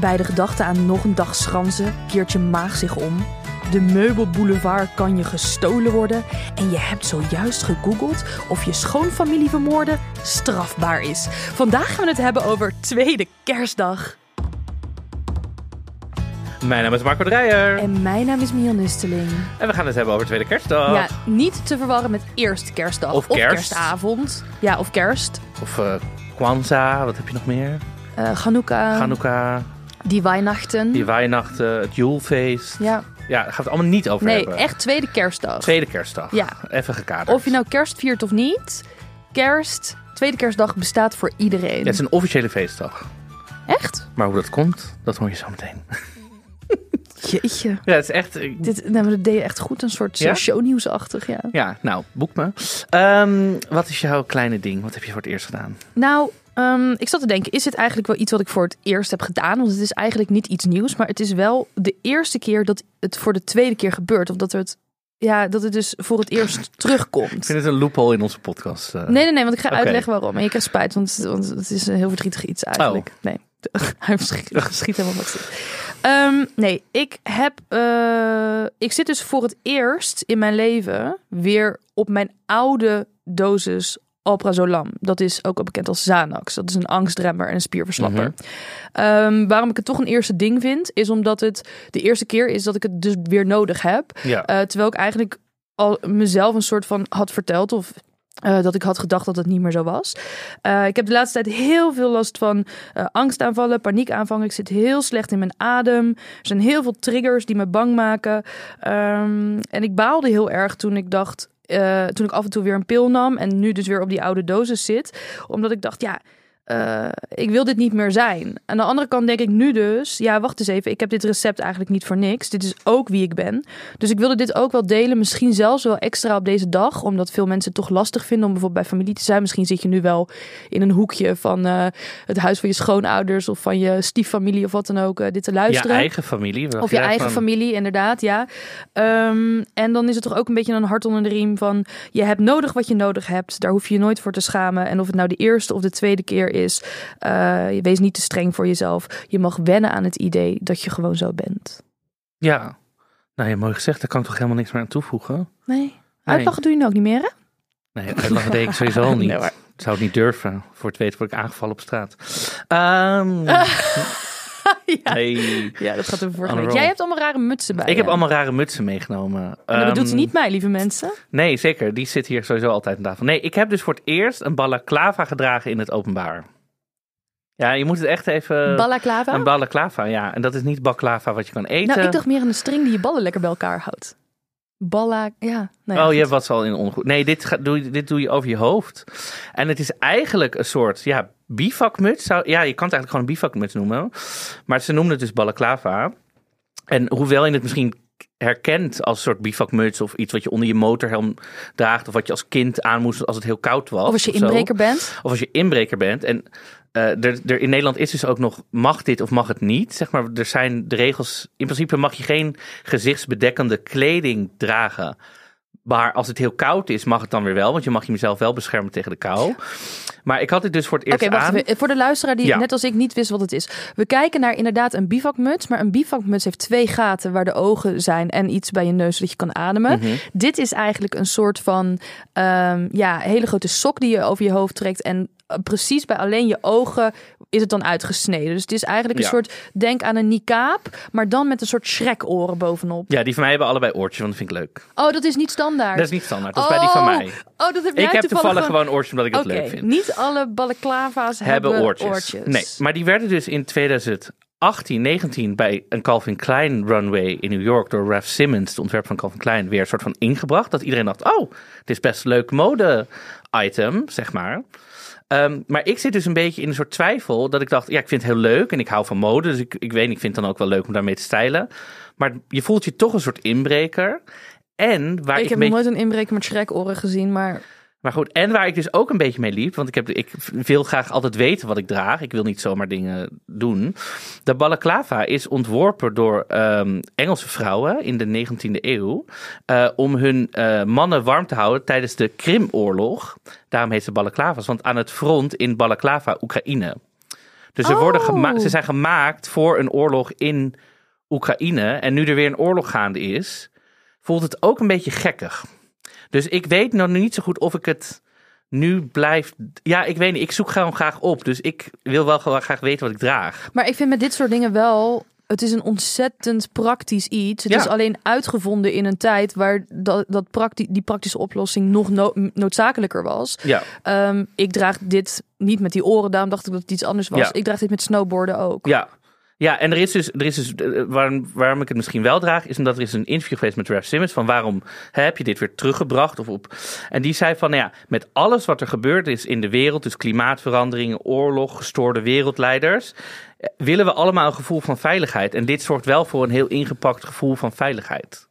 Bij de gedachte aan nog een dag schransen keert je maag zich om. De meubelboulevard kan je gestolen worden. En je hebt zojuist gegoogeld of je schoonfamilie vermoorden strafbaar is. Vandaag gaan we het hebben over tweede kerstdag. Mijn naam is Marco Dreyer. En mijn naam is Mian Nusteling. En we gaan het hebben over Tweede Kerstdag. Ja, niet te verwarren met eerste kerstdag. Of kerst. kerstavond. Ja, of kerst. Of eh Kwanzaa, wat heb je nog meer? Eh Hanukkah. Hanukkah, Die Weihnachten. die Weihnachten, het Joelfeest. Ja. Ja, daar gaat het allemaal niet over Nee, hebben. echt tweede kerstdag. Tweede Kerstdag. Ja. Even gekaderd. Of je nou kerst viert of niet. Kerst, tweede kerstdag bestaat voor iedereen. Het is een officiële feestdag. Echt? Maar hoe dat komt, dat hoor je zo meteen. Jeetje. Ja, het is echt... ik- Dit, nou, dat deed je echt goed. Een soort Ja? ja? shownieuwsachtig, ja. Ja, nou, boek me. Ehm, wat is jouw kleine ding? Wat heb je voor het eerst gedaan? Nou, ehm, ik zat te denken, is dit eigenlijk wel iets wat ik voor het eerst heb gedaan? Want het is eigenlijk niet iets nieuws, maar het is wel de eerste keer dat het voor de tweede keer gebeurt. Of dat het, ja, dat het dus voor het eerst Ik terugkomt. vind het een loophole in onze podcast. eh. Nee, nee, nee, want ik ga uitleggen waarom. En je krijgt spijt, want, want het is een heel verdrietig iets eigenlijk. Nee, hij schiet, schiet helemaal wat Ehm Nee, ik heb. eh, ik zit dus voor het eerst in mijn leven weer op mijn oude dosis Alprazolam. Dat is ook wel bekend als Xanax. Dat is een angstremmer en een spierverslapper. Mhm. Ehm, waarom ik het toch een eerste ding vind, is omdat het de eerste keer is dat ik het dus weer nodig heb. Ja. Eh, terwijl ik eigenlijk al mezelf een soort van had verteld of eh, dat ik had gedacht dat het niet meer zo was. Eh, ik heb de laatste tijd heel veel last van eh, angstaanvallen, paniekaanvallen. Ik zit heel slecht in mijn adem. Er zijn heel veel triggers die me bang maken. Ehm, en ik baalde heel erg toen ik dacht. Eh, toen ik af en toe weer een pil nam en nu dus weer op die oude dosis zit. Omdat ik dacht, ja, eh, ik wil dit niet meer zijn. Aan de andere kant denk ik nu dus, ja, wacht eens even, ik heb dit recept eigenlijk niet voor niks. Dit is ook wie ik ben. Dus ik wilde dit ook wel delen, misschien zelfs wel extra op deze dag, omdat veel mensen het toch lastig vinden om bijvoorbeeld bij familie te zijn. Misschien zit je nu wel in een hoekje van eh, het huis van je schoonouders of van je stieffamilie of wat dan ook, eh, dit te je luisteren. eigen familie. Of je eigen van- familie, inderdaad, ja. Ehm, en dan is het toch ook een beetje een hart onder de riem van... je hebt nodig wat je nodig hebt. Daar hoef je je nooit voor te schamen. En of het nou de eerste of de tweede keer is... je wees niet te streng voor jezelf. Je mag wennen aan het idee dat je gewoon zo bent. Ja. Nou, ja, mooi gezegd. Daar kan ik toch helemaal niks meer aan toevoegen? Nee, uitlachen doe je nu ook niet meer, hè? Nee, uitlachen deed ik sowieso al niet. Nee, zou het niet durven. Voor het weten word ik aangevallen op straat. Ehm ja. nee. ja, dat gaat over vorige week. Jij hebt allemaal rare mutsen bij Ik heb allemaal rare mutsen meegenomen. En dat bedoelt ze Ehm, niet mij, lieve mensen. Nee, zeker. Die zit hier sowieso altijd aan tafel. Nee, ik heb dus voor het eerst een balaclava gedragen in het openbaar. Ja, je moet het echt even... Balaclava? Een balaclava, ja. En dat is niet baklava wat je kan eten. nou, ik dacht meer aan een string die je ballen lekker bij elkaar houdt. Balla, ja. Nou ja, oh, je hebt wat al in ondergoed. Nee, dit, ga, doe, dit doe je over je hoofd. En het is eigenlijk een soort, ja, bivakmuts. Zou, ja, je kan het eigenlijk gewoon een bivakmuts noemen. Maar ze noemen het dus balaclava. En hoewel je het misschien herkent als een soort bivakmuts of iets wat je onder je motorhelm draagt of wat je als kind aan moest als het heel koud was. Of als je inbreker bent. Of als je inbreker bent. En eh, er, er, in Nederland is dus ook nog, mag dit of mag het niet? Zeg maar, er zijn de regels, in principe mag je geen gezichtsbedekkende kleding dragen. Maar als het heel koud is, mag het dan weer wel. Want je mag jezelf wel beschermen tegen de kou. Maar ik had dit dus voor het eerst wacht aan. even. Voor de luisteraar die Ja. net als ik niet wist wat het is. We kijken naar inderdaad een bivakmuts. Maar een bivakmuts heeft twee gaten waar de ogen zijn en iets bij je neus zodat je kan ademen. Mhm. Dit is eigenlijk een soort van ehm, ja, hele grote sok die je over je hoofd trekt. En eh, precies bij alleen je ogen is het dan uitgesneden. Dus het is eigenlijk een Ja. soort, denk aan een niqab, maar dan met een soort Shrek-oren bovenop. Ja, die van mij hebben allebei oortjes, want dat vind ik leuk. Oh, dat is niet standaard. Dat is niet standaard, dat is bij die van mij. Oh, dat heb jij Ik heb toevallig gewoon... gewoon oortjes omdat ik het leuk vind. niet alle balaclava's hebben, hebben oortjes. Nee, maar die werden dus in 2018, 19 bij een Calvin Klein runway in New York door Ralph Simmons, de ontwerper van Calvin Klein, weer een soort van ingebracht. Dat iedereen dacht, oh, het is best een leuk mode item, zeg maar. Ehm, maar ik zit dus een beetje in een soort twijfel. Dat ik dacht, ja, ik vind het heel leuk en ik hou van mode. Dus ik, ik weet, ik vind het dan ook wel leuk om daarmee te stijlen. Maar je voelt je toch een soort inbreker. En waar ik, ik heb een nog beetje, nooit een inbreker met Shrek-oren gezien, maar maar goed, en waar ik dus ook een beetje mee liep, want ik, heb, ik wil graag altijd weten wat ik draag. Ik wil niet zomaar dingen doen. De balaclava is ontworpen door ehm, Engelse vrouwen in de 19e eeuw eh, om hun eh, mannen warm te houden tijdens de Krimoorlog. Daarom heet ze balaclavas, want aan het front in Balaclava, Oekraïne. Dus ze, worden Oh. ze zijn gemaakt voor een oorlog in Oekraïne. En nu er weer een oorlog gaande is, voelt het ook een beetje gekkig. Dus ik weet nog niet zo goed of ik het nu blijf. Ja, ik weet niet. Ik zoek gewoon graag op. Dus ik wil wel gewoon graag weten wat ik draag. Maar ik vind met dit soort dingen wel. Het is een ontzettend praktisch iets. Het Ja. is alleen uitgevonden in een tijd waar dat, dat prakti die praktische oplossing nog no- noodzakelijker was. Ja, Ehm, ik draag dit niet met die oren, daarom dacht ik dat het iets anders was. Ja. Ik draag dit met snowboarden ook. ja. Ja, en er is dus, er is dus eh, waarom, waarom ik het misschien wel draag, is omdat er is een interview geweest met Ralph Simmons van waarom heb je dit weer teruggebracht? Of op, en die zei van, nou ja, met alles wat er gebeurd is in de wereld, dus klimaatveranderingen, oorlog, gestoorde wereldleiders, eh, willen we allemaal een gevoel van veiligheid. En dit zorgt wel voor een heel ingepakt gevoel van veiligheid.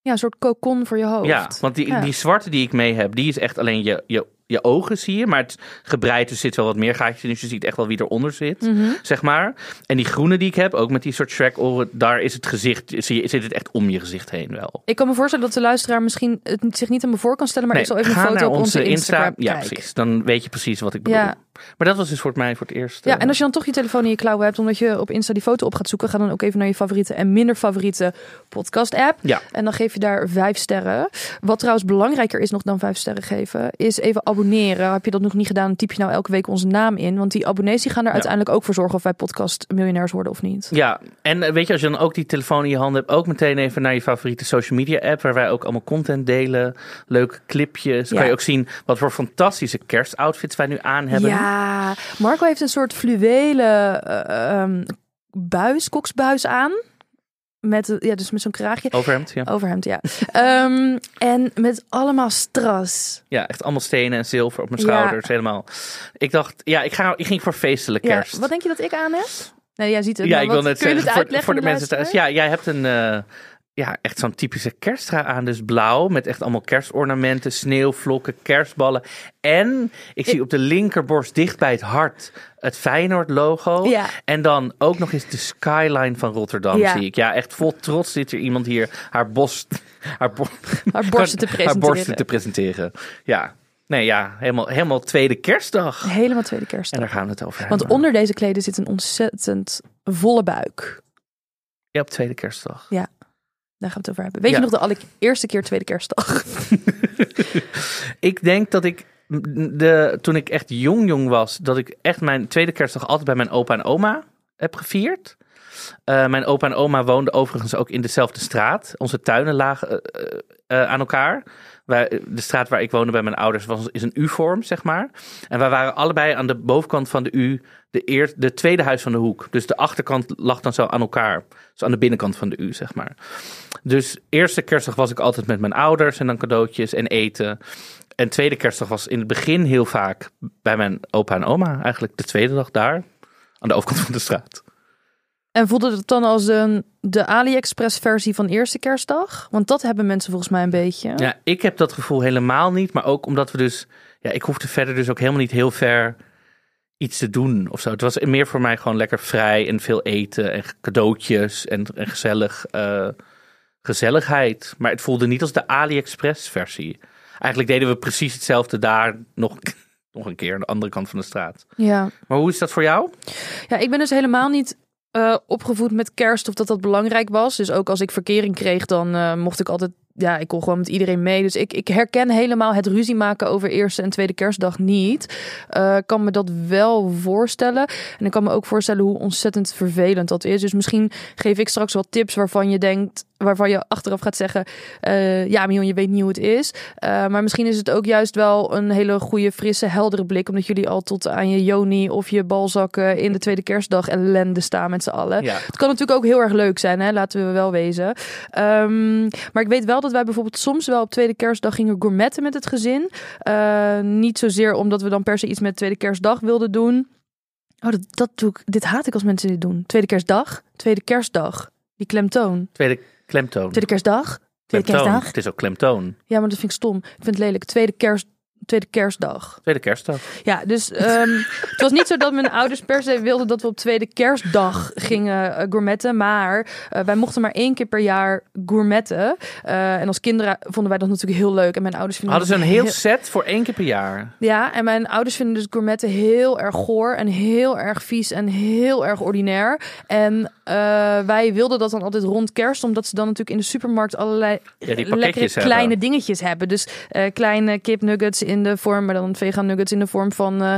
Ja, een soort cocon voor je hoofd. Ja, want die, Ja. die zwarte die ik mee heb, die is echt alleen je, je, je ogen zie je. Maar het gebreid, dus zit wel wat meer gaatjes in. Dus je ziet echt wel wie eronder zit, Mhm. zeg maar. En die groene die ik heb, ook met die soort Shrek oren, daar is het gezicht, zie je, zit het echt om je gezicht heen wel. Ik kan me voorstellen dat de luisteraar misschien het zich niet aan me voor kan stellen, maar ik zal even een foto naar op onze Instagram Ja, precies. Dan weet je precies wat ik bedoel. Ja. Maar dat was dus voor mij voor het eerst. Ja, eh, en als je dan toch je telefoon in je klauwen hebt, omdat je op Insta die foto op gaat zoeken, ga dan ook even naar je favoriete en minder favoriete podcast app. Ja. En dan geef je daar vijf sterren. Wat trouwens belangrijker is nog dan vijf sterren geven, is even abonneren. Heb je dat nog niet gedaan, typ je nou elke week onze naam in. Want die abonnees die gaan er uiteindelijk ook voor zorgen of wij podcast miljonairs worden of niet. Ja, en eh, weet je, als je dan ook die telefoon in je hand hebt, ook meteen even naar je favoriete social media app, waar wij ook allemaal content delen, leuke clipjes. Dan Ja. kan je ook zien wat voor fantastische kerstoutfits wij nu aan hebben. Ja, Marco heeft een soort fluwelen eh, ehm, buis, koksbuis aan. Met, eh, ja, dus met zo'n kraagje. Overhemd, ja. Overhemd, ja. Ehm, en met allemaal stras. Ja, echt allemaal stenen en zilver op mijn Ja. schouders, helemaal. Ik dacht, ja, ik, ga, ik ging voor feestelijk Ja, kerst. wat denk je dat ik aan heb? Nee, jij ziet het. ja, ik wat- wil net zeggen, voor, voor de mensen thuis. Ja, jij hebt een, eh, ja, echt zo'n typische kersttra aan, dus blauw, met echt allemaal kerstornamenten, sneeuwvlokken, kerstballen. En ik zie op de linkerborst dicht bij het hart het Feyenoord-logo. Ja. En dan ook nog eens de skyline van Rotterdam, Ja. zie ik. Ja, echt vol trots zit er iemand hier haar, bos, haar, bo- Haar borsten te presenteren. haar borsten te presenteren. Ja, nee, ja, helemaal, helemaal tweede kerstdag. Helemaal tweede En kerstdag. daar gaan we het over Want hebben. onder deze kleden zit een ontzettend volle buik. Ja, op tweede kerstdag. Daar gaan we het over hebben. Weet Ja. je nog de allereerste keer tweede kerstdag? Ik denk dat ik de, toen ik echt jong jong was, dat ik echt mijn tweede kerstdag altijd bij mijn opa en oma heb gevierd. Eh, mijn opa en oma woonden overigens ook in dezelfde straat. Onze tuinen lagen eh, eh, aan elkaar. Wij, de straat waar ik woonde bij mijn ouders was, is een U-vorm, zeg maar. En wij waren allebei aan de bovenkant van de U, de, eer, de tweede huis van de hoek. Dus de achterkant lag dan zo aan elkaar. Dus aan de binnenkant van de U, zeg maar. Dus eerste kerstdag was ik altijd met mijn ouders en dan cadeautjes en eten. En tweede kerstdag was in het begin heel vaak bij mijn opa en oma. Eigenlijk de tweede dag daar, aan de overkant van de straat. En voelde het dan als een, de AliExpress versie van eerste kerstdag? Want dat hebben mensen volgens mij een beetje. Ja, ik heb dat gevoel helemaal niet. Maar ook omdat we dus... Ja, ik hoefde verder dus ook helemaal niet heel ver iets te doen of zo. Het was meer voor mij gewoon lekker vrij en veel eten en cadeautjes en, en gezellig, eh, gezelligheid. Maar het voelde niet als de AliExpress versie. Eigenlijk deden we precies hetzelfde daar nog, nog een keer aan de andere kant van de straat. ja. Maar hoe is dat voor jou? Ja, ik ben dus helemaal niet eh, opgevoed met kerst of dat dat belangrijk was. Dus ook als ik verkering kreeg, dan eh, mocht ik altijd... Ja, ik kon gewoon met iedereen mee. Dus ik, ik herken helemaal het ruzie maken over eerste en tweede kerstdag niet. Ik kan me dat wel voorstellen. En ik kan me ook voorstellen hoe ontzettend vervelend dat is. Dus misschien geef ik straks wat tips waarvan je denkt... waarvan je achteraf gaat zeggen... eh, ja, Mion, je weet niet hoe het is. Eh, maar misschien is het ook juist wel een hele goede, frisse, heldere blik. Omdat jullie al tot aan je Joni of je balzakken in de tweede kerstdag ellende staan met z'n allen. Ja. Het kan natuurlijk ook heel erg leuk zijn, hè? laten we wel wezen. Ehm, maar ik weet wel dat wij bijvoorbeeld soms wel op tweede kerstdag gingen gourmetten met het gezin. Eh, niet zozeer omdat we dan per se iets met tweede kerstdag wilden doen. Oh, dat, dat doe ik. Dit haat ik als mensen dit doen. Tweede kerstdag, tweede kerstdag. Die klemtoon. Tweede klemtoon. Tweede kerstdag, tweede kerstdag. Het is ook klemtoon. Ja, maar dat vind ik stom. Ik vind het lelijk. Tweede kerst, tweede kerstdag. Tweede kerstdag. Ja, dus ehm, het was niet zo dat mijn ouders per se wilden dat we op tweede kerstdag gingen eh, gourmetten. Maar eh, wij mochten maar één keer per jaar gourmetten. Eh, en als kinderen vonden wij dat natuurlijk heel leuk. En mijn ouders vinden Hadden ze een heel set voor één keer per jaar. Ja, en mijn ouders vinden dus gourmetten heel erg goor en heel erg vies en heel erg ordinair. En eh, wij wilden dat dan altijd rond kerst, omdat ze dan natuurlijk in de supermarkt allerlei Ja, lekkere hebben. kleine dingetjes hebben. Dus eh, kleine kipnuggets in de vorm, maar dan vegan nuggets in de vorm van eh,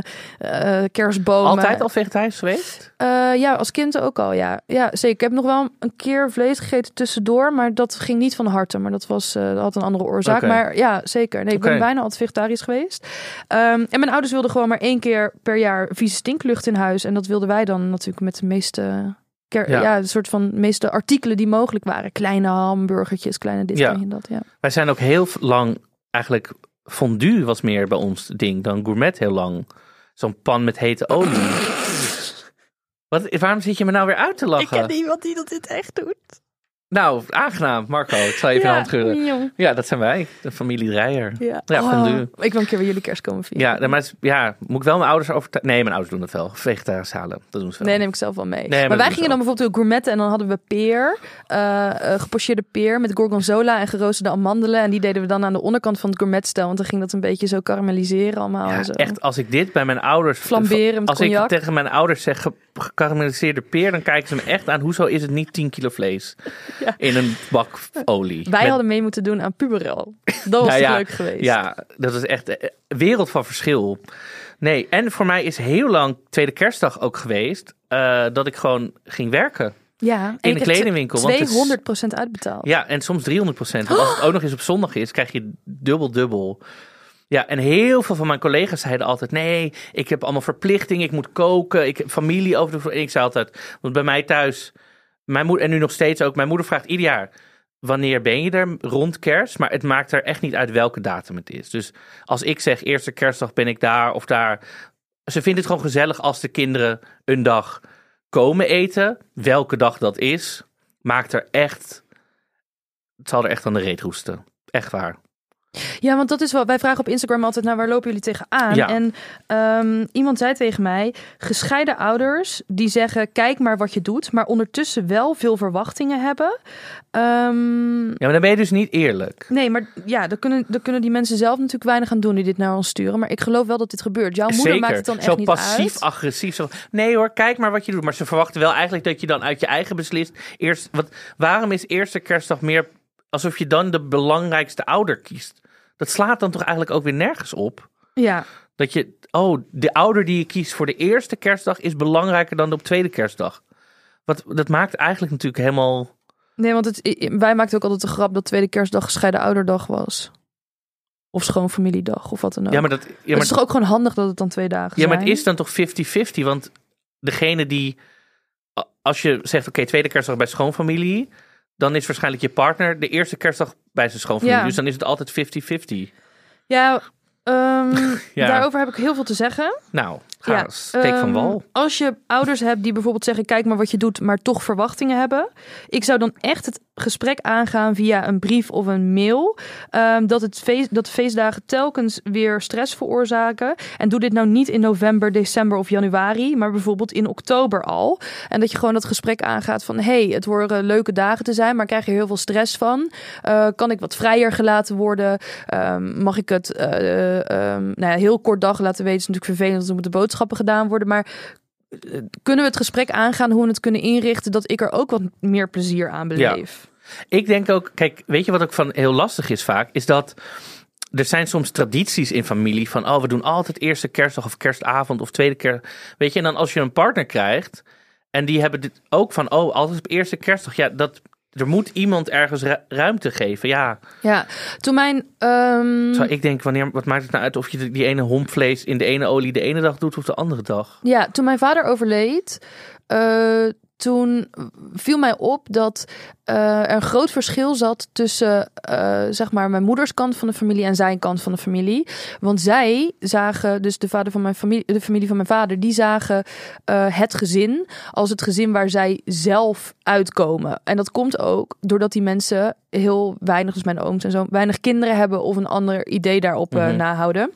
eh, kerstbomen. Altijd al vegetarisch geweest? Eh, ja, als kind ook al, ja. Ja, zeker. Ik heb nog wel een keer vlees gegeten tussendoor, maar dat ging niet van harte. Maar dat, was, eh, dat had een andere oorzaak. Maar ja, zeker. Nee, ik ben bijna altijd vegetarisch geweest. Ehm, en mijn ouders wilden gewoon maar één keer per jaar vieze stinklucht in huis. En dat wilden wij dan natuurlijk met de meeste... ker- Ja. Ja. de soort van meeste artikelen die mogelijk waren. Kleine hamburgertjes, kleine dit, Ja. kleine dat, ja. Wij zijn ook heel lang eigenlijk fondue was meer bij ons ding dan gourmet heel lang. Zo'n pan met hete olie. Wat, waarom zit je me nou weer uit te lachen? iemand die dat dit echt doet. Nou, aangenaam, Marco. Ik zal even een hand schudden. jong. Ja, dat zijn wij, de familie Dreyer. Ja, Ja. Oh, ik wil een keer bij jullie kerst komen vieren. Ja, maar ja, moet ik wel mijn ouders over. Nee, mijn ouders doen dat wel. Vegetarisch halen, dat doen ze wel. Nee, neem ik zelf wel mee. maar dat maar wij gingen dan bijvoorbeeld gourmetten en dan hadden we peer, eh, gepocheerde peer met gorgonzola en geroosterde amandelen. En die deden we dan aan de onderkant van het gourmetstel, want dan ging dat een beetje zo karamelliseren allemaal. Ja, en zo. echt, als ik dit bij mijn ouders... Flamberen met Als cognac. ik tegen mijn ouders zeg gekarameliseerde peer, dan kijken ze me echt aan. Hoezo is het niet 10 kilo vlees Ja. in een bak olie? Wij Met- hadden mee moeten doen aan puberel. Dat was Nou ja, leuk geweest. Ja, dat is echt eh, wereld van verschil. Nee, en voor mij is heel lang tweede kerstdag ook geweest eh, dat ik gewoon ging werken. ja en in een heb kledingwinkel, want het is- 200% uitbetaald. Ja, en soms 300 procent. Als het ook nog eens op zondag is, krijg je dubbel dubbel. Ja, en heel veel van mijn collega's zeiden altijd: nee, ik heb allemaal verplichtingen, ik moet koken, ik heb familie over de. En ik zei altijd, want bij mij thuis, mijn moeder, en nu nog steeds ook, mijn moeder vraagt ieder jaar: wanneer ben je er rond kerst? Maar het maakt er echt niet uit welke datum het is. Dus als ik zeg eerste kerstdag ben ik daar of daar. Ze vinden het gewoon gezellig als de kinderen een dag komen eten. Welke dag dat is, maakt er echt. Het zal er echt aan de reet roesten. Echt waar. Ja, want dat is wel. Wij vragen op Instagram altijd naar waar lopen jullie tegenaan. Ja. En ehm, iemand zei tegen mij: gescheiden ouders die zeggen: kijk maar wat je doet, maar ondertussen wel veel verwachtingen hebben. Ehm, Ja, maar dan ben je dus niet eerlijk. nee, maar ja, dan kunnen, dan kunnen die mensen zelf natuurlijk weinig aan doen die dit naar ons sturen. Maar ik geloof wel dat dit gebeurt. Jouw moeder maakt het dan echt zo niet passief, agressief. Zo, nee hoor, kijk maar wat je doet. Maar ze verwachten wel eigenlijk dat je dan uit je eigen beslist. Eerst, wat, waarom is eerste kerstdag meer alsof je dan de belangrijkste ouder kiest? Dat slaat dan toch eigenlijk ook weer nergens op? Ja, Dat je, oh, de ouder die je kiest voor de eerste kerstdag is belangrijker dan de op tweede kerstdag. Wat, dat maakt eigenlijk natuurlijk helemaal. nee, want het, wij maakten ook altijd de grap dat tweede kerstdag gescheiden ouderdag was. Of schoonfamiliedag, of wat dan ook. Ja, maar dat. Ja, het is toch ook gewoon handig dat het dan twee dagen ja, maar het is dan toch 50-50? Want degene die. Als je zegt, oké, tweede kerstdag bij schoonfamilie. Dan is waarschijnlijk je partner de eerste kerstdag bij zijn schoonfamilie. Ja. Dus dan is het altijd 50-50. Ja, ehm, Ja. daarover heb ik heel veel te zeggen. Nou, ga Ja, steek van Ehm, wal. Als je ouders hebt die bijvoorbeeld zeggen: kijk maar wat je doet, maar toch verwachtingen hebben. Ik zou dan echt het gesprek aangaan via een brief of een mail. ehm, dat, het feest, dat feestdagen telkens weer stress veroorzaken. En doe dit nou niet in november, december of januari, maar bijvoorbeeld in oktober al. En dat je gewoon dat gesprek aangaat van: hey, het worden leuke dagen te zijn, maar krijg je heel veel stress van? Eh, kan ik wat vrijer gelaten worden? Ehm, mag ik het eh, ehm, nou ja, heel kort dag laten weten? is natuurlijk vervelend, want er moeten boodschappen gedaan worden. Maar eh, kunnen we het gesprek aangaan hoe we het kunnen inrichten dat ik er ook wat meer plezier aan beleef? Ik denk ook, kijk, weet je wat ook van heel lastig is vaak? Is dat er zijn soms tradities in familie van, oh, we doen altijd eerste kerstdag of kerstavond of tweede kerst. Weet je, en dan als je een partner krijgt en die hebben dit ook van, oh, altijd op eerste kerstdag. Ja, dat, er moet iemand ergens ru- ruimte geven. Ja, Ja, toen mijn. ehm, ik denk, wanneer, wat maakt het nou uit of je die ene hompvlees in de ene olie de ene dag doet of de andere dag? Ja, toen mijn vader overleed, eh, toen viel mij op dat eh, er een groot verschil zat tussen eh, zeg maar mijn moeders kant van de familie en zijn kant van de familie. Want zij zagen, dus de vader van mijn familie, de familie van mijn vader, die zagen eh, het gezin als het gezin waar zij zelf uitkomen. En dat komt ook doordat die mensen heel weinig, dus mijn ooms en zo, weinig kinderen hebben of een ander idee daarop Mhm. nahouden.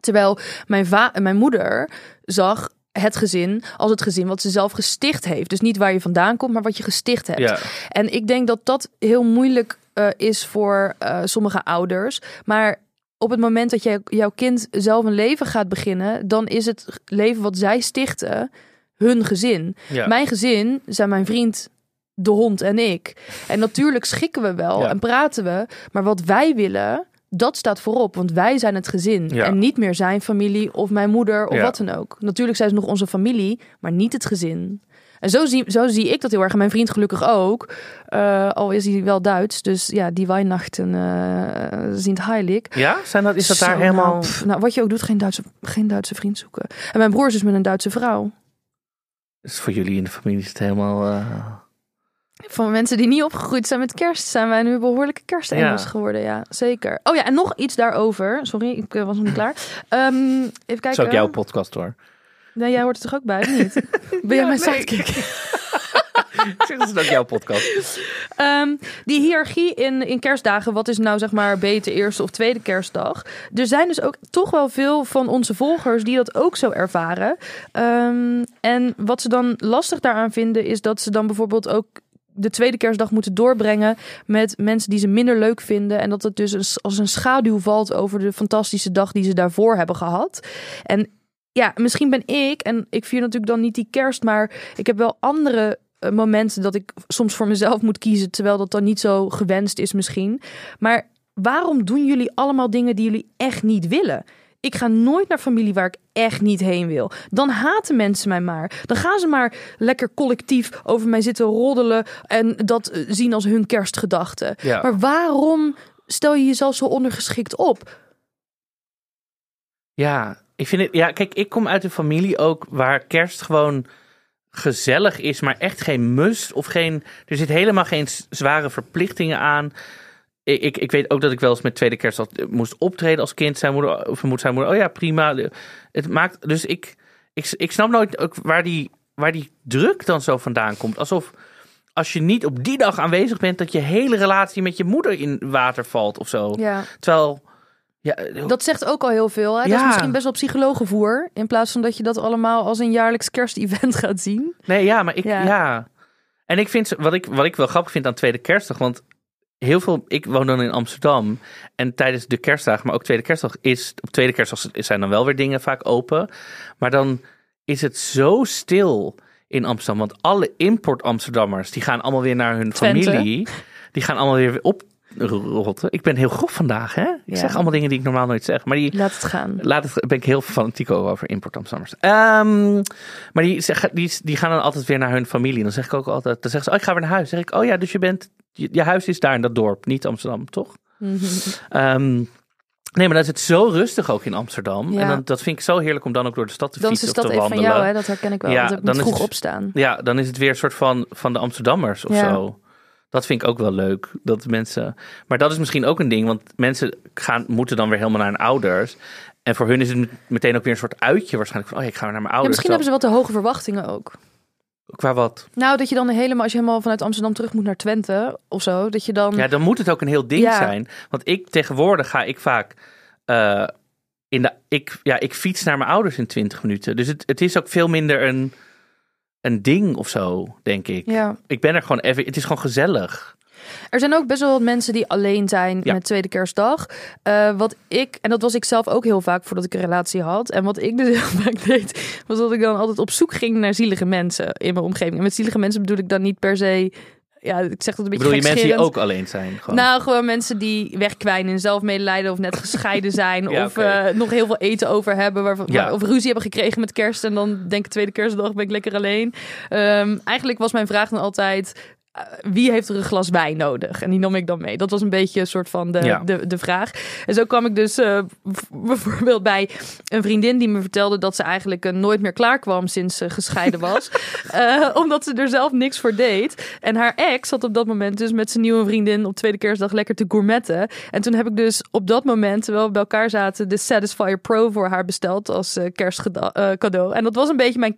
Terwijl mijn, mijn moeder zag het gezin als het gezin wat ze zelf gesticht heeft. Dus niet waar je vandaan komt, maar wat je gesticht hebt. Ja. En ik denk dat dat heel moeilijk eh, is voor eh, sommige ouders. Maar op het moment dat jij, jouw kind zelf een leven gaat beginnen, dan is het leven wat zij stichten hun gezin. Ja. Mijn gezin zijn mijn vriend, de hond en ik. En natuurlijk schikken we wel Ja. en praten we, maar wat wij willen. Dat staat voorop, want wij zijn het gezin. Ja. En niet meer zijn familie of mijn moeder of Ja. wat dan ook. Natuurlijk zijn ze nog onze familie, maar niet het gezin. En zo zie, zo zie ik dat heel erg. En mijn vriend gelukkig ook. Eh, al is hij wel Duits. Dus ja, die Weihnachten uh, zien heilig. Ja? Zijn dat, is dat Zo, daar helemaal... Nou, pff, nou, wat je ook doet, geen Duitse, geen Duitse vriend zoeken. En mijn broer is dus met een Duitse vrouw. Dus voor jullie in de familie is het helemaal... eh, Van mensen die niet opgegroeid zijn met kerst, zijn wij nu behoorlijke kerstengels Ja. geworden. Ja, zeker. Oh ja, en nog iets daarover. Sorry, ik eh, was nog niet klaar. Ehm, even kijken. Is ook jouw podcast hoor. Nee, jij hoort er toch ook bij, niet? Ben jij Ja, mijn nee. sidekick? Zeg dat is ook jouw podcast. Ehm, die hiërarchie in, in kerstdagen, wat is nou zeg maar beter eerste of tweede kerstdag? Er zijn dus ook toch wel veel van onze volgers die dat ook zo ervaren. Ehm, en wat ze dan lastig daaraan vinden, is dat ze dan bijvoorbeeld ook de tweede kerstdag moeten doorbrengen met mensen die ze minder leuk vinden. En dat het dus als een schaduw valt over de fantastische dag die ze daarvoor hebben gehad. En ja, misschien ben ik, en ik vier natuurlijk dan niet die kerst, maar ik heb wel andere eh, momenten dat ik soms voor mezelf moet kiezen, terwijl dat dan niet zo gewenst is misschien. Maar waarom doen jullie allemaal dingen die jullie echt niet willen? Ik ga nooit naar familie waar ik echt niet heen wil. Dan haten mensen mij maar. Dan gaan ze maar lekker collectief over mij zitten roddelen en dat eh, zien als hun kerstgedachte. Ja. Maar waarom stel je jezelf zo ondergeschikt op? Ja, ik vind het. Ja, kijk, ik kom uit een familie ook waar kerst gewoon gezellig is, maar echt geen must of geen. Er zit helemaal geen zware verplichtingen aan. Ik, ik, ik weet ook dat ik wel eens met tweede kerst had- moest optreden als kind. Zijn moeder, of moet zijn moeder, oh ja, prima. Het maakt. Dus ik, ik, ik snap nooit ook waar die, waar die druk dan zo vandaan komt. Alsof als je niet op die dag aanwezig bent, dat je hele relatie met je moeder in water valt of zo. Ja. Terwijl. Ja, Dat zegt ook al heel veel. Hè? Dat Ja. is misschien best wel psychologenvoer. In plaats van dat je dat allemaal als een jaarlijks kerstevent gaat zien. Nee, ja, maar ik, Ja. ja. En ik vind, wat ik, wat ik wel grappig vind aan Tweede Kerstdag, want heel veel, ik woon dan in Amsterdam en tijdens de kerstdagen, maar ook Tweede Kerstdag is, op Tweede Kerstdag zijn dan wel weer dingen vaak open, maar dan is het zo stil in Amsterdam, want alle import Amsterdammers, die gaan allemaal weer naar hun Twente. familie, die gaan allemaal weer oprotten. Ik ben heel grof vandaag, hè? Ik Ja. zeg allemaal dingen die ik normaal nooit zeg, maar die, Laat het gaan. Laat het, ben ik heel fanatiek over import Amsterdammers. Ehm, maar die, zeggen, die, die gaan dan altijd weer naar hun familie. Dan zeg ik ook altijd, dan zeggen ze, oh, ik ga weer naar huis. Dan zeg ik, oh ja, dus je bent, je, je huis is daar in dat dorp, niet Amsterdam, toch? Ehm, nee, maar dan is het zo rustig ook in Amsterdam. Ja. En dan, dat vind ik zo heerlijk om dan ook door de stad te Dan is fietsen de stad even van jou, hè? dat herken ik wel. Ja, want ik dan vroeg het- opstaan. Ja, dan is het weer een soort van, van de Amsterdammers of Ja. zo. Dat vind ik ook wel leuk. Dat mensen. Maar dat is misschien ook een ding, want mensen gaan, moeten dan weer helemaal naar hun ouders. En voor hun is het meteen ook weer een soort uitje waarschijnlijk. Van, oh, ja, ik ga naar mijn Ja, ouders. misschien hebben ze wat te hoge verwachtingen ook. Qua wat? Nou, dat je dan helemaal, als je helemaal vanuit Amsterdam terug moet naar Twente of zo, dat je dan. Ja, dan moet het ook een heel ding Ja. zijn. Want ik tegenwoordig ga ik vaak. eh, in de, ik, ja, ik fiets naar mijn ouders in 20 minuten. Dus het, het is ook veel minder een, een ding of zo, denk ik. Ja. Ik ben er gewoon even. Het is gewoon gezellig. Er zijn ook best wel wat mensen die alleen zijn Ja. met tweede kerstdag. Eh, wat ik, en dat was ik zelf ook heel vaak voordat ik een relatie had. En wat ik dus heel vaak deed, was dat ik dan altijd op zoek ging naar zielige mensen in mijn omgeving. En met zielige mensen bedoel ik dan niet per se, ja, ik zeg dat een beetje bedoel je mensen die ook alleen zijn? Gewoon. Nou, gewoon mensen die wegkwijnen in zelfmedelijden of net gescheiden zijn. Ja, of eh, nog heel veel eten over hebben. Waarvan, Ja. waar- of ruzie hebben gekregen met kerst. En dan denk ik tweede kerstdag ben ik lekker alleen. Ehm, eigenlijk was mijn vraag dan altijd... eh, wie heeft er een glas wijn nodig? En die nam ik dan mee. Dat was een beetje een soort van de, Ja. de, de vraag. En zo kwam ik dus eh, bijvoorbeeld bij een vriendin die me vertelde dat ze eigenlijk eh, nooit meer klaar kwam sinds ze gescheiden was. Omdat ze er zelf niks voor deed. En haar ex had op dat moment dus met zijn nieuwe vriendin op tweede kerstdag lekker te gourmetten. En toen heb ik dus op dat moment, terwijl we bij elkaar zaten, de Satisfyer Pro voor haar besteld als kerstcadeau. en dat was een beetje mijn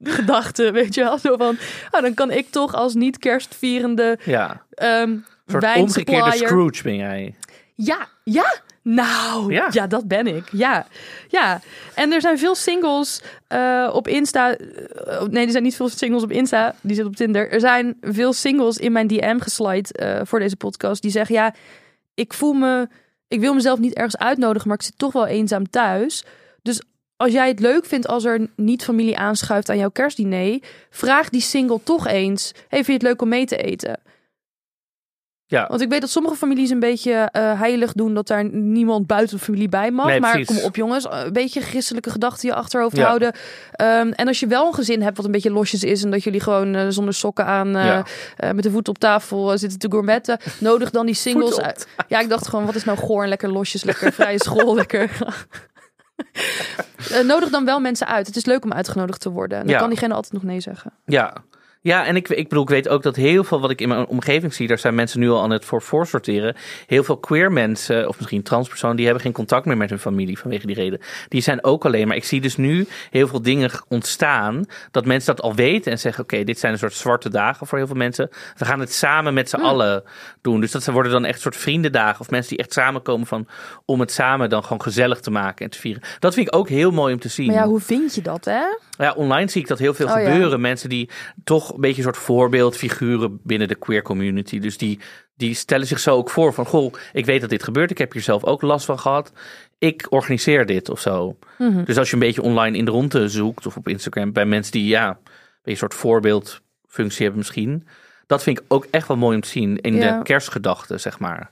kerstgedachte, weet je wel. Zo van, oh, dan kan ik toch als niet kerstvierende Ja. Een soort omgekeerde Scrooge ben jij. ja, ja. Nou, Ja. ja. dat ben ik. Ja, ja. En er zijn veel singles eh, op Insta. eh, nee, er zijn niet veel singles op Insta. Die zitten op Tinder. Er zijn veel singles in mijn DM geslide eh, voor deze podcast. Die zeggen, ja, ik voel me... Ik wil mezelf niet ergens uitnodigen, maar ik zit toch wel eenzaam thuis. Dus als jij het leuk vindt als er niet familie aanschuift aan jouw kerstdiner... vraag die single toch eens. Hey, vind je het leuk om mee te eten? Ja. Want ik weet dat sommige families een beetje eh, heilig doen dat daar niemand buiten de familie bij mag. Nee, maar precies. kom op jongens, een beetje christelijke gedachten je achterhoofd Ja. houden. Ehm, en als je wel een gezin hebt wat een beetje losjes is en dat jullie gewoon eh, zonder sokken aan eh, Ja. eh, met de voet op tafel eh, zitten te gourmetten, nodig dan die singles uit. Ja, ik dacht gewoon, wat is nou goor en lekker losjes, lekker vrije school, lekker. Eh, nodig dan wel mensen uit. Het is leuk om uitgenodigd te worden. En dan Ja. kan diegene altijd nog nee zeggen. Ja. Ja, en ik, ik bedoel, ik weet ook dat heel veel wat ik in mijn omgeving zie, daar zijn mensen nu al aan het voor voorsorteren. Heel veel queer mensen, of misschien transpersonen, die hebben geen contact meer met hun familie vanwege die reden. Die zijn ook alleen. Maar ik zie dus nu heel veel dingen ontstaan, dat mensen dat al weten en zeggen, oké, dit zijn een soort zwarte dagen voor heel veel mensen. We gaan het samen met z'n Hmm. allen doen. Dus dat worden dan echt soort vriendendagen, of mensen die echt samenkomen van, om het samen dan gewoon gezellig te maken en te vieren. Dat vind ik ook heel mooi om te zien. Maar ja, hoe vind je dat, hè? Ja, online zie ik dat heel veel Oh, ja. gebeuren. Mensen die toch een beetje een soort voorbeeldfiguren binnen de queer community. Dus die, die stellen zich zo ook voor van... Goh, ik weet dat dit gebeurt. Ik heb hier zelf ook last van gehad. Ik organiseer dit of zo. Mhm. Dus als je een beetje online in de ronde zoekt... of op Instagram bij mensen die ja, een soort voorbeeldfunctie hebben misschien... dat vind ik ook echt wel mooi om te zien in Ja. de kerstgedachte, zeg maar.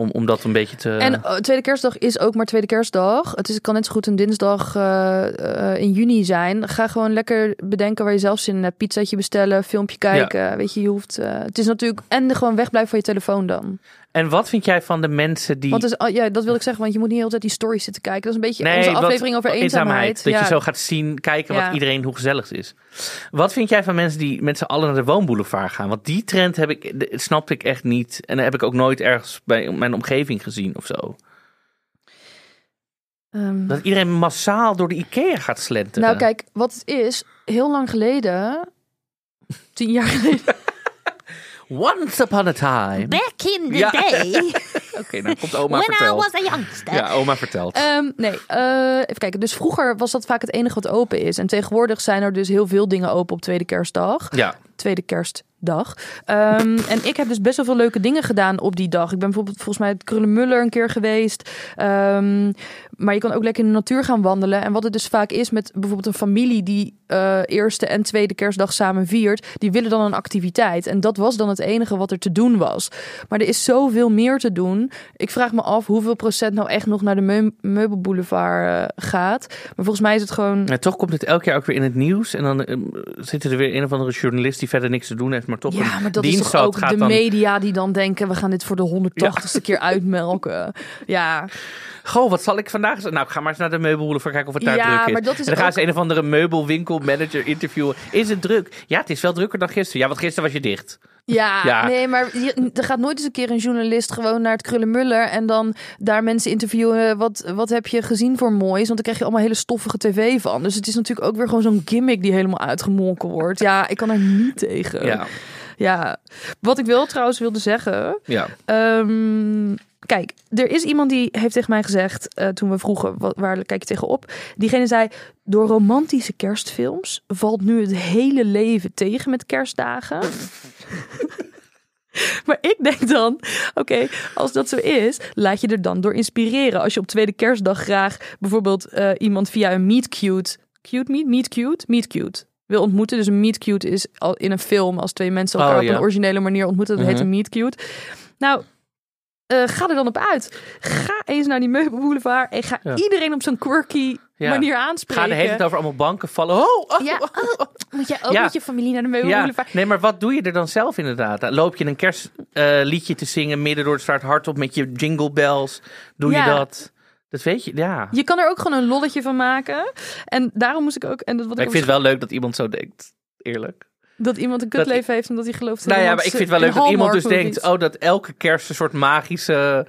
Om, om dat een beetje te... En eh, tweede kerstdag is ook maar tweede kerstdag. Het, is, het kan net zo goed een dinsdag eh, eh, in juni zijn. Ga gewoon lekker bedenken waar je zelf zin in hebt. Pizzaatje bestellen, filmpje kijken. Weet je, je hoeft... eh, het is natuurlijk... En gewoon wegblijven van je telefoon dan. En wat vind jij van de mensen die... Want dus, oh, ja, dat wil ik zeggen, want je moet niet de hele tijd die stories zitten kijken. Dat is een beetje Nee, onze aflevering over eenzaamheid. Dat ja. je zo gaat zien, kijken wat iedereen, hoe gezellig het is. Wat vind jij van mensen die met z'n allen naar de woonboulevard gaan? Want die trend heb ik, snapte ik echt niet. En dat heb ik ook nooit ergens bij mijn omgeving gezien of zo. Ehm, Dat iedereen massaal door de Ikea gaat slenteren. nou kijk, wat het is, heel lang geleden... Tien jaar geleden. Once upon a time. Back in the Ja. day, Oké, nou komt oma when I verteld. was a youngster. Ja, oma vertelt. Ehm, nee, eh, even kijken. Dus vroeger was dat vaak het enige wat open is. En tegenwoordig zijn er dus heel veel dingen open op tweede kerstdag. ja, Tweede kerstdag. Ehm, en ik heb dus best wel veel leuke dingen gedaan op die dag. Ik ben bijvoorbeeld volgens mij het Krullenmuller een keer geweest. Ehm, maar je kan ook lekker in de natuur gaan wandelen. En wat het dus vaak is met bijvoorbeeld een familie die eh, eerste en tweede kerstdag samen viert. Die willen dan een activiteit. En dat was dan het enige wat er te doen was. Maar er is zoveel meer te doen. Ik vraag me af hoeveel procent nou echt nog naar de meu- meubelboulevard eh, gaat. Maar volgens mij is het gewoon... en toch komt het elk jaar ook weer in het nieuws. En dan ehm, zit er weer een of andere journalist die verder niks te doen heeft, maar toch Ja, maar dat is toch ook gaat de dan... media die dan denken... we gaan dit voor de 180ste keer uitmelken. Ja, Goh, wat zal ik vandaag? Nou, ik ga maar eens naar de meubelboulevard kijken of het daar Ja, druk is. maar dat is en dan gaan ze een of andere meubelwinkelmanager interviewen. Is het druk? Ja, het is wel drukker dan gisteren. Ja, want gisteren was je dicht. Ja, Ja. nee, maar je- er gaat nooit eens een keer een journalist gewoon naar het Krullenmuller... en dan daar mensen interviewen. Wat, wat heb je gezien voor moois? Want dan krijg je allemaal hele stoffige tv van. Dus het is natuurlijk ook weer gewoon zo'n gimmick die helemaal uitgemolken wordt. Ja, ik kan er niet tegen. Ja, ja. Wat ik wel trouwens wilde zeggen... ja. Ehm, kijk, er is iemand die heeft tegen mij gezegd, eh, toen we vroegen, wat, waar kijk je tegenop? Diegene zei, door romantische kerstfilms valt nu het hele leven tegen met kerstdagen. maar ik denk dan, oké, als dat zo is, laat je er dan door inspireren. Als je op tweede kerstdag graag bijvoorbeeld eh, iemand via een meet cute, cute meet, meet cute, meet cute wil ontmoeten. Dus een meet cute is al in een film als twee mensen elkaar Oh, op een originele manier ontmoeten. Dat heet Mhm. een meet cute. Nou, eh, ga er dan op uit. Ga eens naar die meubelboulevard en ga Ja. iedereen op zo'n quirky Ja. manier Ga aanspreken. de hele tijd over allemaal banken vallen. Oh, oh, Ja, oh, moet jij ook met je familie naar de meubelboulevard? nee, maar wat doe je er dan zelf inderdaad? Loop je een kerstliedje te zingen midden door het straat hardop met je jingle bells? Doe je dat? Dat weet je, ja. Je kan er ook gewoon een lolletje van maken. En daarom moest ik ook... En dat, wat ik ik vind het wel leuk dat iemand zo denkt. Eerlijk. Dat iemand een dat kutleven heeft omdat hij gelooft in Nou ja, maar ik vind het wel leuk dat iemand dus denkt... Oh, dat elke kerst een soort magische...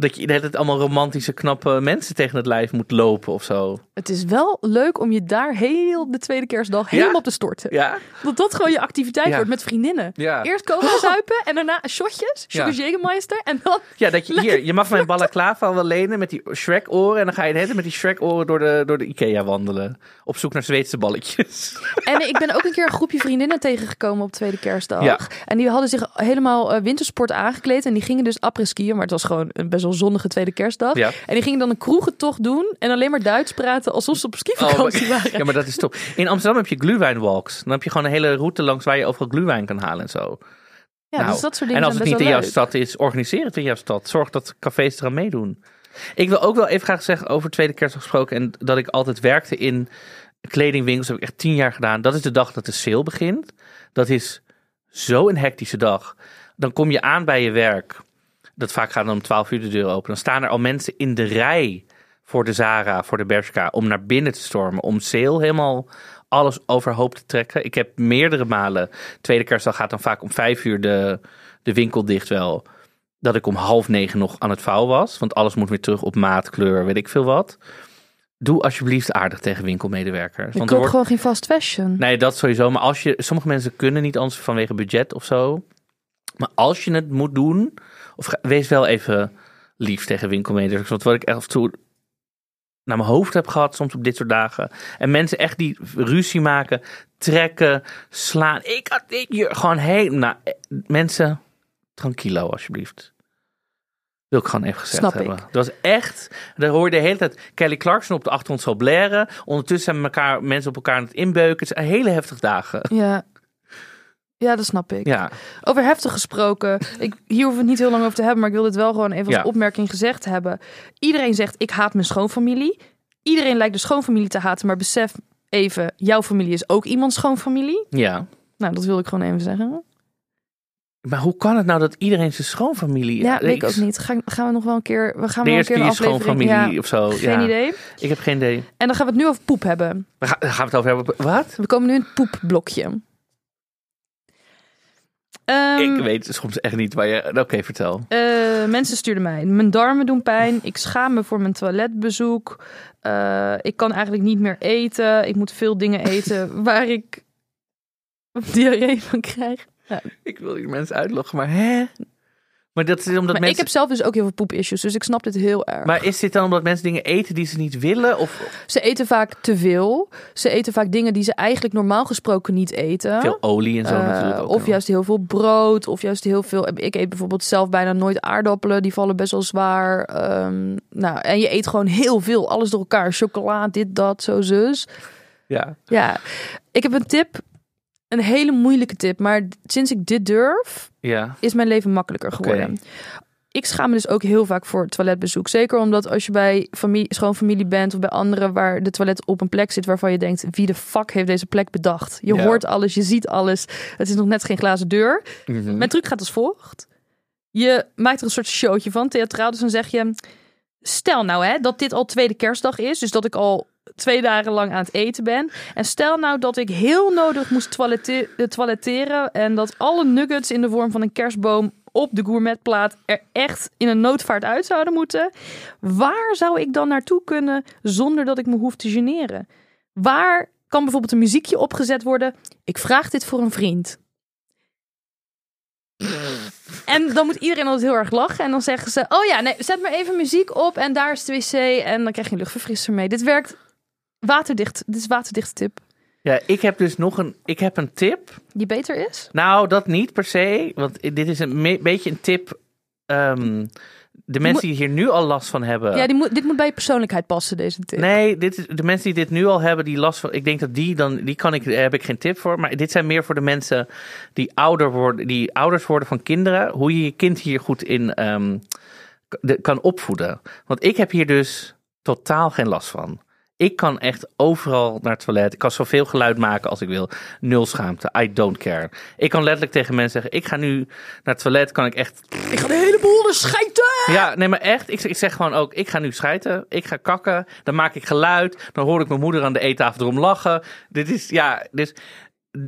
Dat je dat het allemaal romantische, knappe mensen tegen het lijf moet lopen of zo. Het is wel leuk om je daar heel de tweede kerstdag helemaal op te storten. Ja? Dat dat gewoon je activiteit Ja. wordt met vriendinnen. Ja. Eerst komen zuipen en daarna shotjes, sugar Jägermeister en dan... Ja, dat je hier, je mag mijn balaclava wel lenen met die Shrek-oren. En dan ga je tijd met die Shrek-oren door de, door de Ikea wandelen. Op zoek naar Zweedse balletjes. En ik ben ook een keer een groepje vriendinnen tegengekomen op tweede kerstdag. En die hadden zich helemaal eh, wintersport aangekleed. En die gingen dus après-skiën. Maar het was gewoon een best wel zonnige tweede kerstdag. Ja. En die gingen dan een kroegentocht doen. En alleen maar Duits praten alsof ze op skivakantie Oh, waren. ja, maar dat is top. In Amsterdam heb je glühweinwalks. Dan heb je gewoon een hele route langs waar je overal glühwein kan halen en zo. Ja, Nou, dus dat soort dingen en als het niet in jouw leuk. stad is, organiseer het in jouw stad. Zorg dat cafés eraan meedoen. Ik wil ook wel even graag zeggen over tweede kerstdag gesproken. En dat ik altijd werkte in kledingwinkels. Dat heb ik echt tien jaar gedaan. Dat is de dag dat de sale begint. Dat is zo een hectische dag. Dan kom je aan bij je werk. Dat vaak gaat dan om 12 uur de deur open. Dan staan er al mensen in de rij voor de Zara, voor de Bershka. Om naar binnen te stormen. Om sale helemaal alles overhoop te trekken. Ik heb meerdere malen. Tweede kerstdag gaat dan vaak om vijf uur de, de winkel dicht wel. Dat ik om half negen nog aan het vouwen was. Want alles moet weer terug op maat, kleur, weet ik veel wat. Doe alsjeblieft aardig tegen winkelmedewerkers. Je Want koopt wordt... gewoon geen fast fashion. Nee, dat sowieso. Maar als je, sommige mensen kunnen niet anders vanwege budget of zo. Maar als je het moet doen, of wees wel even lief tegen winkelmedewerkers. Want wat ik af en toe naar mijn hoofd heb gehad, soms op dit soort dagen. En mensen echt die ruzie maken, trekken, slaan. Ik had dit je gewoon heen. Nou, eh, mensen, tranquilo alsjeblieft. Wil ik gewoon even gezegd Snap hebben. ik. Dat was echt. Daar hoor je de hele tijd Kelly Clarkson op de achtergrond zo blaren. Ondertussen zijn elkaar, mensen op elkaar aan het inbeuken. Het zijn hele heftige dagen. Ja. Ja, dat snap ik. Ja, Over heftig gesproken. Ik, hier hoeven we het niet heel lang over te hebben, maar ik wil dit wel gewoon even als Ja. opmerking gezegd hebben. Iedereen zegt, ik haat mijn schoonfamilie. Iedereen lijkt de schoonfamilie te haten, maar besef even, jouw familie is ook iemands schoonfamilie. ja. Nou, dat wil ik gewoon even zeggen. Maar hoe kan het nou dat iedereen zijn schoonfamilie... Ja, weet ik ook niet. Gaan, gaan we nog wel een keer... We gaan De wel een keer een aflevering... schoonfamilie Ja, of zo. geen ja. idee. Ik heb geen idee. En dan gaan we het nu over poep hebben. Waar ga- gaan we het over hebben? Wat? We komen nu in het poepblokje. Ehm, ik weet soms echt niet waar je... Oké, vertel. Eh, mensen stuurden mij. Mijn darmen doen pijn. Ik schaam me voor mijn toiletbezoek. Eh, ik kan eigenlijk niet meer eten. Ik moet veel dingen eten waar ik diarree van krijg. Ik wil die mensen uitloggen, maar hè? Maar dat is omdat maar mensen... ik heb zelf dus ook heel veel poepissues, dus ik snap dit heel erg. Maar is dit dan omdat mensen dingen eten die ze niet willen? Of Ze eten vaak te veel. Ze eten vaak dingen die ze eigenlijk normaal gesproken niet eten. veel olie en zo Eh, natuurlijk ook of juist heel veel brood, of juist heel veel. Ik eet bijvoorbeeld zelf bijna nooit aardappelen, die vallen best wel zwaar. Ehm, nou, en je eet gewoon heel veel, alles door elkaar: chocola, dit, dat, zo, zus. Ja. Ja, ik heb een tip, een hele moeilijke tip, maar sinds ik dit durf, Ja. is mijn leven makkelijker geworden. Ik schaam me dus ook heel vaak voor toiletbezoek. Zeker omdat als je bij familie, schoonfamilie bent of bij anderen waar de toilet op een plek zit waarvan je denkt, wie de fuck heeft deze plek bedacht? Je Ja. hoort alles, je ziet alles. Het is nog net geen glazen deur. Mhm. Mijn truc gaat als volgt. Je maakt er een soort showtje van, theatraal. Dus dan zeg je, stel nou hè, dat dit al tweede kerstdag is. Dus dat ik al twee dagen lang aan het eten ben. En stel nou dat ik heel nodig moest toilette- eh, toiletteren. En dat alle nuggets in de vorm van een kerstboom op de gourmetplaat er echt in een noodvaart uit zouden moeten. Waar zou ik dan naartoe kunnen zonder dat ik me hoef te generen? Waar kan bijvoorbeeld een muziekje opgezet worden? Ik vraag dit voor een vriend. En dan moet iedereen altijd heel erg lachen. En dan zeggen ze: Oh ja, nee, zet maar even muziek op. En daar is de wc. En dan krijg je een luchtverfrisser mee. Dit werkt waterdicht. Dit is waterdichte tip. ja, ik heb dus nog een, ik heb een tip. Die beter is. Nou, dat niet per se. Want dit is een beetje een tip. ehm, de mensen die hier nu al last van hebben. Ja, die moet, dit moet bij je persoonlijkheid passen, deze tip. Nee, dit is, de mensen die dit nu al hebben, die last van. Ik denk dat die dan. Die kan ik, daar heb ik geen tip voor. Maar dit zijn meer voor de mensen die ouder worden. Die ouders worden van kinderen. Hoe je je kind hier goed in ehm, de- kan opvoeden. Want ik heb hier dus totaal geen last van. Ik kan echt overal naar het toilet. Ik kan zoveel geluid maken als ik wil. Nul schaamte. I don't care. Ik kan letterlijk tegen mensen zeggen: ik ga nu naar het toilet. Kan ik echt. Ik ga de hele boel er schijten! Ja, nee, maar echt. Ik, ik zeg gewoon ook: ik ga nu schijten. Ik ga kakken. Dan maak ik geluid. Dan hoor ik mijn moeder aan de eettafel erom lachen. Dit is, ja, dus.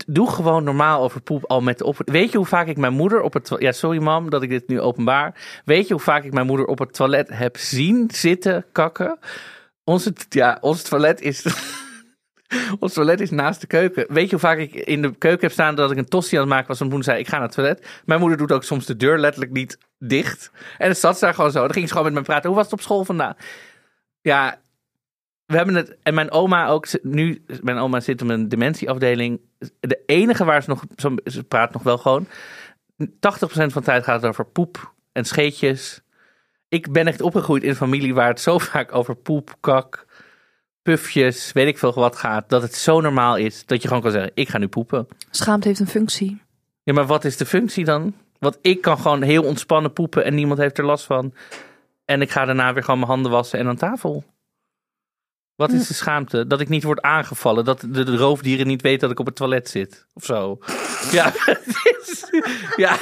Doe gewoon normaal over poep al met de op. Weet je hoe vaak ik mijn moeder op het toilet. Ja, sorry mam dat ik dit nu openbaar. Weet je hoe vaak ik mijn moeder op het toilet heb zien zitten kakken? Ons toilet is. ons toilet is naast de keuken. Weet je hoe vaak ik in de keuken heb staan dat ik een tosti aan het maken was? En mijn moeder zei: Ik ga naar het toilet. Mijn moeder doet ook soms de deur letterlijk niet dicht. En dan zat ze daar gewoon zo. Dan ging ze gewoon met me praten. Hoe was het op school vandaag? Ja, we hebben het. En mijn oma ook. Nu, mijn oma zit op een dementieafdeling. De enige waar ze nog. Ze praat nog wel gewoon. 80% van de tijd gaat het over poep en scheetjes. Ik ben echt opgegroeid in een familie waar het zo vaak over poep, kak, pufjes, weet ik veel wat gaat. Dat het zo normaal is dat je gewoon kan zeggen: Ik ga nu poepen. Schaamte heeft een functie. Ja, maar wat is de functie dan? Want ik kan gewoon heel ontspannen poepen en niemand heeft er last van. En ik ga daarna weer gewoon mijn handen wassen en aan tafel. Wat is de schaamte? Dat ik niet word aangevallen. Dat de, de roofdieren niet weten dat ik op het toilet zit. Of zo. Ja. ja. Wat is de- ja,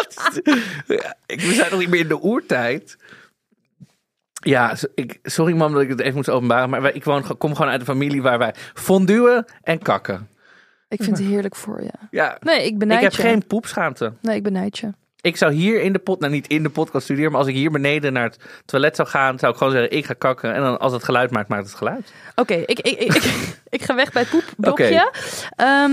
ik, we zijn nog niet meer in de oertijd. Ja, ik, sorry mam dat ik het even moet openbaren. Maar wij, ik woon, kom gewoon uit een familie waar wij fonduwen en kakken. Ik vind het heerlijk voor je. Ja, Nee, ik benijd ik heb je. geen poepschaamte. Nee, ik benijd je. Ik zou hier in de pot, nou niet in de podcast studeren, maar als ik hier beneden naar het toilet zou gaan, zou ik gewoon zeggen: ik ga kakken. En dan als het geluid maakt, maakt het geluid. Oké, ik, ik, ik, ik, ik ga weg bij het poepblokje. Ehm,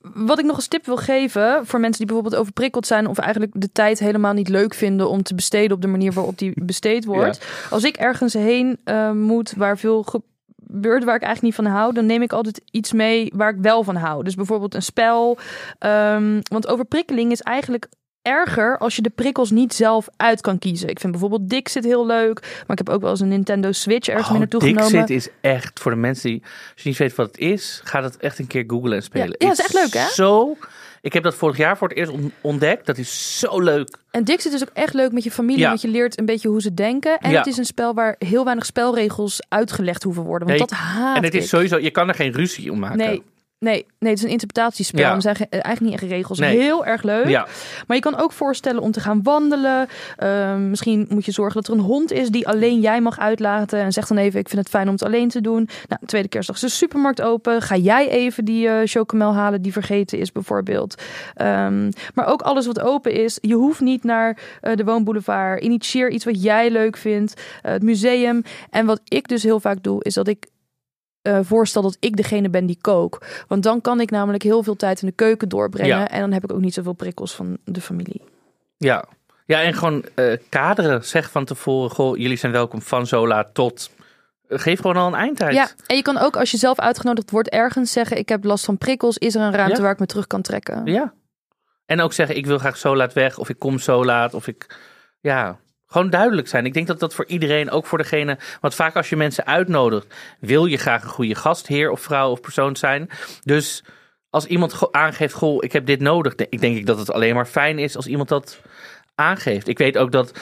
wat ik nog als tip wil geven voor mensen die bijvoorbeeld overprikkeld zijn of eigenlijk de tijd helemaal niet leuk vinden om te besteden op de manier waarop die besteed wordt. Als ik ergens heen eh, moet waar veel gebeurt waar ik eigenlijk niet van hou, dan neem ik altijd iets mee waar ik wel van hou. Dus bijvoorbeeld een spel. Ehm, want overprikkeling is eigenlijk erger als je de prikkels niet zelf uit kan kiezen. Ik vind bijvoorbeeld Dixit heel leuk, maar ik heb ook wel eens een Nintendo Switch ergens mee naartoe genomen. Oh, Dixit is echt voor de mensen die, als je niet weet wat het is, ga dat echt een keer googlen en spelen. Ja, is echt leuk, hè? Zo. Ik heb dat vorig jaar voor het eerst on- ontdekt. Dat is zo leuk. En Dixit is ook echt leuk met je familie, Ja. want je leert een beetje hoe ze denken. En Ja. het is een spel waar heel weinig spelregels uitgelegd hoeven worden. Want Nee, dat haat en het is sowieso, je kan er geen ruzie om maken. Nee, nee, nee, het is een interpretatiespel. Ja. Er zijn ge- eigenlijk niet echt regels. Nee. Heel erg leuk. Ja, Maar je kan ook voorstellen om te gaan wandelen. Ehm, misschien moet je zorgen dat er een hond is die alleen jij mag uitlaten. En zeg dan even, ik vind het fijn om het alleen te doen. Nou, tweede kerstdag is de supermarkt open. Ga jij even die eh chocomel halen die vergeten is bijvoorbeeld. Ehm, maar ook alles wat open is. Je hoeft niet naar eh, de woonboulevard. Initieer iets wat jij leuk vindt. Eh, het museum. En wat ik dus heel vaak doe, is dat ik eh, voorstel dat ik degene ben die kook. Want dan kan ik namelijk heel veel tijd in de keuken doorbrengen. Ja. En dan heb ik ook niet zoveel prikkels van de familie. ja. Ja, en gewoon eh, kaderen. Zeg van tevoren, goh, jullie zijn welkom van zo laat tot... Eh, Geef gewoon al een eindtijd. Ja, en je kan ook als je zelf uitgenodigd wordt ergens zeggen: Ik heb last van prikkels. Is er een ruimte Ja. waar ik me terug kan trekken? Ja. En ook zeggen, ik wil graag zo laat weg. Of ik kom zo laat. Of ik, ja, gewoon duidelijk zijn. Ik denk dat dat voor iedereen, ook voor degene... Want vaak als je mensen uitnodigt, wil je graag een goede gastheer of vrouw of persoon zijn. Dus als iemand aangeeft, goh, ik heb dit nodig. Ik denk ik dat het alleen maar fijn is als iemand dat aangeeft. Ik weet ook dat...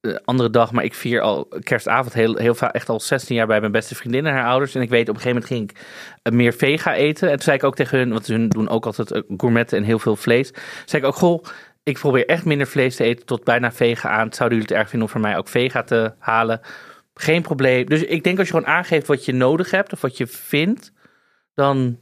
eh, andere dag, maar ik vier al kerstavond heel, heel vaak, echt al 16 jaar bij mijn beste vriendin en haar ouders. En ik weet, op een gegeven moment ging ik eh, meer vega eten. En toen zei ik ook tegen hun, want hun doen ook altijd eh, gourmetten en heel veel vlees. Zei ik ook, goh, ik probeer echt minder vlees te eten tot bijna vega aan. Zouden jullie het erg vinden om voor mij ook vega te halen? Geen probleem. Dus ik denk als je gewoon aangeeft wat je nodig hebt of wat je vindt, dan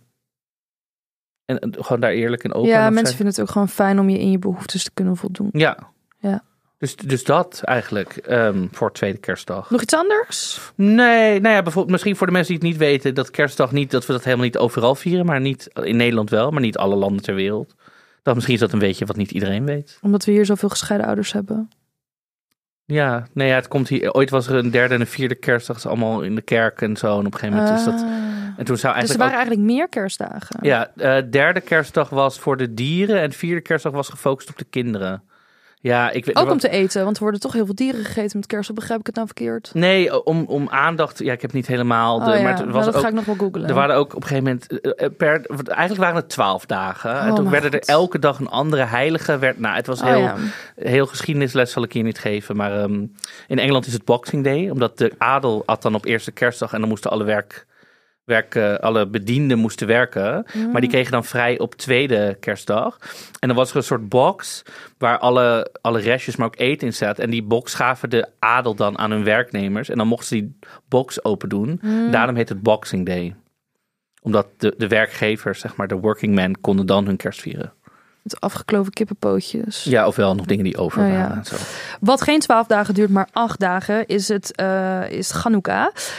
en, en gewoon daar eerlijk en open ja, mensen zijn. vinden het ook gewoon fijn om je in je behoeftes te kunnen voldoen. Ja. Ja. Dus, dus dat eigenlijk ehm, voor tweede kerstdag. Nog iets anders? Nee, nou ja, bijvoorbeeld misschien voor de mensen die het niet weten, dat kerstdag niet, dat we dat helemaal niet overal vieren, maar niet in Nederland wel, maar niet alle landen ter wereld. Dan misschien is dat een beetje wat niet iedereen weet. Omdat we hier zoveel gescheiden ouders hebben. Ja, nee, ja, het komt hier. Ooit was er een derde en een vierde kerstdag, is allemaal in de kerk en zo. En op een gegeven moment is dat. Ah. En toen zou Dus er eigenlijk. waren ook- eigenlijk meer kerstdagen. ja, eh, derde kerstdag was voor de dieren en vierde kerstdag was gefocust op de kinderen. Ja, ik weet Ook om te eten, want er worden toch heel veel dieren gegeten met kerst. Of begrijp ik het nou verkeerd? Nee, om, om aandacht. Ja, ik heb niet helemaal. De, oh, ja. maar het Nou, was dat ook, ga ik nog wel googlen. Er waren ook op een gegeven moment. eh, eh, Per, eigenlijk waren het twaalf dagen. en Oh, toen werden er elke dag een andere heilige. Werd, nou, het was Oh, heel, ja. heel geschiedenisles, zal ik hier niet geven. Maar ehm, in Engeland is het Boxing Day. Omdat de adel at dan op eerste kerstdag. En dan moesten alle werk. Werk, eh, alle bedienden moesten werken. Mm. Maar die kregen dan vrij op tweede kerstdag. En dan was er een soort box waar alle, alle restjes, maar ook eten in zat. En die box gaven de adel dan aan hun werknemers. En dan mochten ze die box open doen. Mm. Daarom heet het Boxing Day. Omdat de, de werkgevers, zeg maar, de working men, konden dan hun kerst vieren. Met afgekloven kippenpootjes. Ja, ofwel nog dingen die over Oh, waren. ja. zo. Wat geen twaalf dagen duurt, maar acht dagen, is het eh is.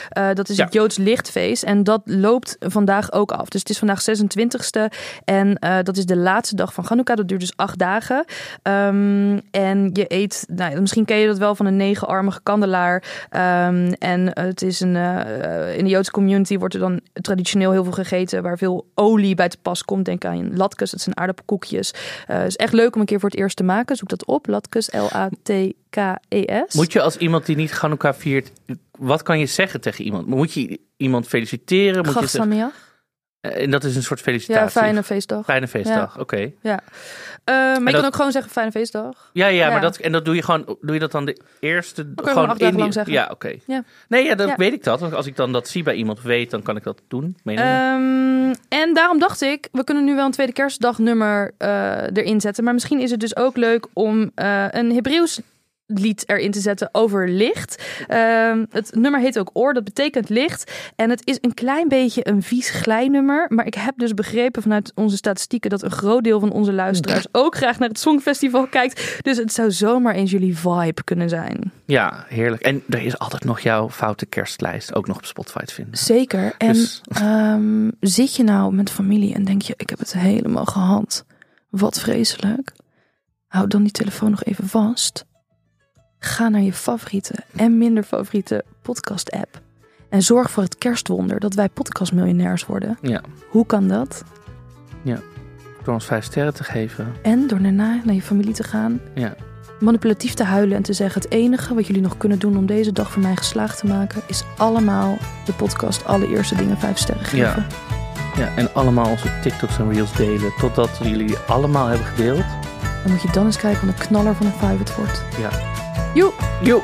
Eh, dat is Ja. het Joods lichtfeest. En dat loopt vandaag ook af. Dus het is vandaag 26e. En eh, dat is de laatste dag van Chanukka. Dat duurt dus acht dagen. Ehm, en je eet, nou, misschien ken je dat wel van een negenarmige kandelaar. Ehm, en het is een, in de Joodse community wordt er dan traditioneel heel veel gegeten. Waar veel olie bij te pas komt. Denk aan latkes, dat zijn aardappelkoekjes. Eh, Het is echt leuk om een keer voor het eerst te maken. Zoek dat op. Latkes, L-A-T-K-E-S. Moet je als iemand die niet Hanukkah viert, wat kan je zeggen tegen iemand? Moet je iemand feliciteren? Moet je zeggen, Sameach. En dat is een soort felicitatie. Ja, fijne feestdag. Fijne feestdag, oké. Eh, maar je dat- kan ook gewoon zeggen fijne feestdag. Ja, ja, Ja. maar dat, en dat doe je gewoon, doe je dat dan de eerste, gewoon acht in lang zeggen. Ja, oké. Ja. Nee, ja, dat Ja. weet ik dat. Want als ik dan dat zie bij iemand weet, dan kan ik dat doen. Ehm, en daarom dacht ik, we kunnen nu wel een tweede kerstdag nummer eh, erin zetten. Maar misschien is het dus ook leuk om eh, een Hebreeuws lied erin te zetten over licht. Ehm, het nummer heet ook Oor, dat betekent licht. En het is een klein beetje een vies glijnummer. Maar ik heb dus begrepen vanuit onze statistieken... dat een groot deel van onze luisteraars ook graag naar het Songfestival kijkt. Dus het zou zomaar eens jullie vibe kunnen zijn. ja, heerlijk. En er is altijd nog jouw foute kerstlijst ook nog op Spotify te vinden. Zeker. En Dus- ehm, zit je nou met familie en denk je, ik heb het helemaal gehad. Wat vreselijk. Hou dan die telefoon nog even vast. Ga naar je favoriete en minder favoriete podcast app. En zorg voor het kerstwonder dat wij podcastmiljonairs worden. Ja, Hoe kan dat? door ons vijf sterren te geven. En door daarna naar je familie te gaan. Ja. Manipulatief te huilen en te zeggen: Het enige wat jullie nog kunnen doen om deze dag voor mij geslaagd te maken, is allemaal de podcast Allereerste Dingen vijf sterren geven. Ja. Ja, en allemaal onze TikToks en Reels delen. Totdat jullie allemaal hebben gedeeld. Dan moet je dan eens kijken wat een knaller van een five het wordt. Ja. Joe! Joe!